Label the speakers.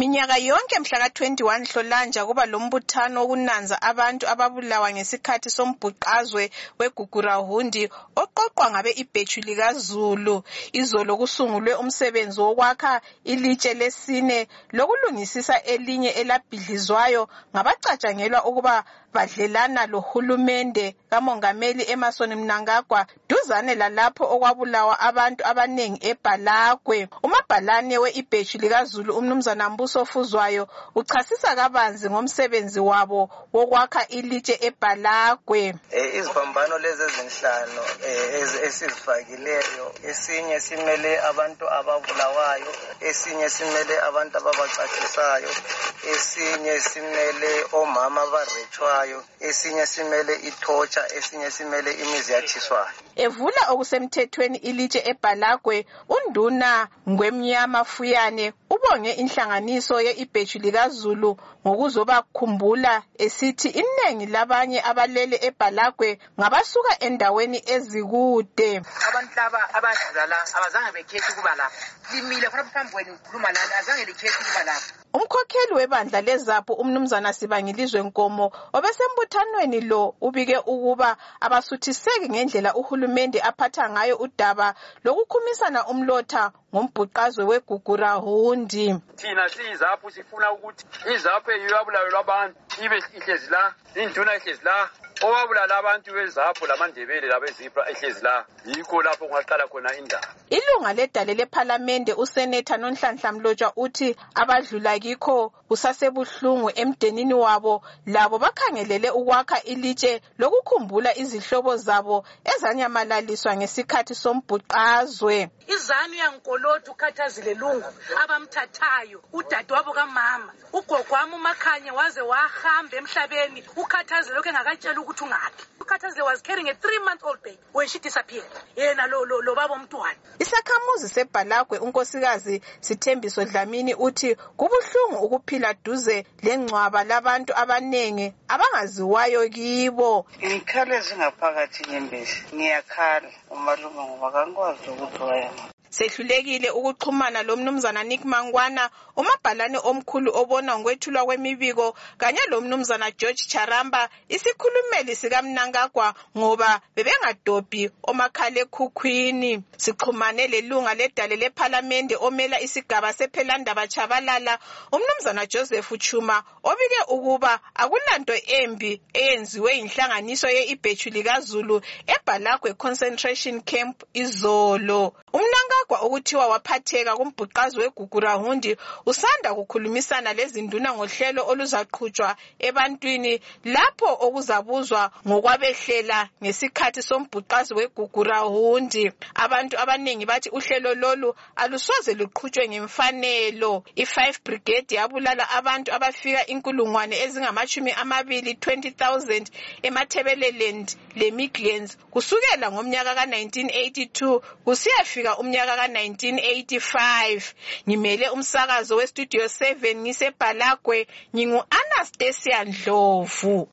Speaker 1: minyaka yonke mhla ka-21 hlolanja kuba lombuthano wokunanza abantu ababulawa ngesikhathi sombhuqazwe wegugurahundi oqoqwa ngabe ibhethu likazulu. Izolo kusungulwe umsebenzi wokwakha ilitshe lesine lokulungisisa elinye elabhidlizwayo ngabacatshangelwa ukuba badlelana lohulumende kamongameli emerson mnangagwa duzane lalapho okwabulawa abantu abanengi ebhalagwe umabhalane we-ibhethu likazulu umnumzana mbuso ofuzwayo uchasisa kabanzi ngomsebenzi wabo wokwakha ilitshe ebhalagwe
Speaker 2: iziphambano lezi ezinhlanu esizifakileyo esinye simele abantu ababulawayo esinye simele abantu ababacatshisayo esinye simele omama abarethwayo esinye simele ithotsha esinye simele imizi yatshiswayo
Speaker 1: evula okusemthethweni ilitshe ebhalagwe unduna ngwemnyama fuyane ubonge inhlanganiso ye-ibhethu likazulu ngokuzobakhumbula esithi iningi labanye abalele ebhalagwe ngabasuka endaweni ezikude.
Speaker 3: Abantu laba abadlula la abazange bekhethi ukuba lapha. Limile khonapha phambi kwenu ukhuluma lani azange likhethi ukuba lapha.
Speaker 1: Umkhokheli webandla lezapho umnumzana sibangilizwe nkomo obesembuthanweni lo ubike ukuba abasuthiseki ngendlela uhulumende aphatha ngayo udaba lokukhumisana umlotha ngombhuqazwe wegugurahundi
Speaker 4: thina siyizapho sifuna ukuthi izapho eyiyo yabulalelwa abantu ibe ihlezi la induna ihlezi la owabulala abantu bezapho lamandebele labezibra ehlezi la yikho lapho kungaqala khona indaba.
Speaker 1: Ilunga ledale lephalamende usenetha nonhlanhla mlotshwa uthi abadlula kikho kusasebuhlungu emdenini wabo labo bakhangelele ukwakha ilitshe lokukhumbula izihlobo zabo ezanyamalaliswa ngesikhathi sombhuqazwe.
Speaker 3: Izanu yankoloti ukhathazile lungu abamthathayo udadewabo kamama. Ugogo wami umakhanye waze wahamba emhlabeni ukhathazile lokhu engakatshela ukuthi ungaphi. Ukhathazile was carrying a three month old baby when she disappeared yena lo, lo, lo baba umntwana
Speaker 1: isakhamuzi sebhalagwe unkosikazi sithembiso dlamini uthi kubuhlungu ukuphila duze lengcwaba labantu abanengi abangaziwayo kibo.
Speaker 5: Ngikhala zingaphakathi nyembezi ngiyakhala umalume ngoba kangikwazi ukuthi wayena
Speaker 1: sehlulekile ukuxhumana lomnumzana Nick Mangwana umabhalane omkhulu obona ngokwethulwa kwemibiko kanye lomnumzana George Charamba isikhulumeli sikamnankagwa ngoba bebengadobhi omakhalekhukhwini. Sixhumane lelunga ledale lephalamende omela isigaba sephelandaba chabalala umnumzana Joseph Chuma obike ukuba akulanto embi eyenziwe inhlanganiso ye-ibhethu likazulu eBhalagwe concentration camp izolo. Umnankagwa okuthiwa waphatheka kumbhuqazi wegugurahundi usanda kukhulumisana lezinduna ngohlelo oluzaqhutshwa ebantwini lapho okuzabuzwa ngokwabehlela ngesikhathi sombhuqazi wegugurahundi abantu abaningi bathi uhlelo lolu alusoze luqhutshwe ngemfanelo. I-5 brigade yabulala abantu abafika inkulungwane ezingamashumi amabili 20,000 emathebeleland lemidlands kusukela ngomnyaka ka-1982 kusiyafika umnyaka ka-1985 ngimele umsakazo westudio 7 ngisebhalagwe ngingu-anastasia ndlovu.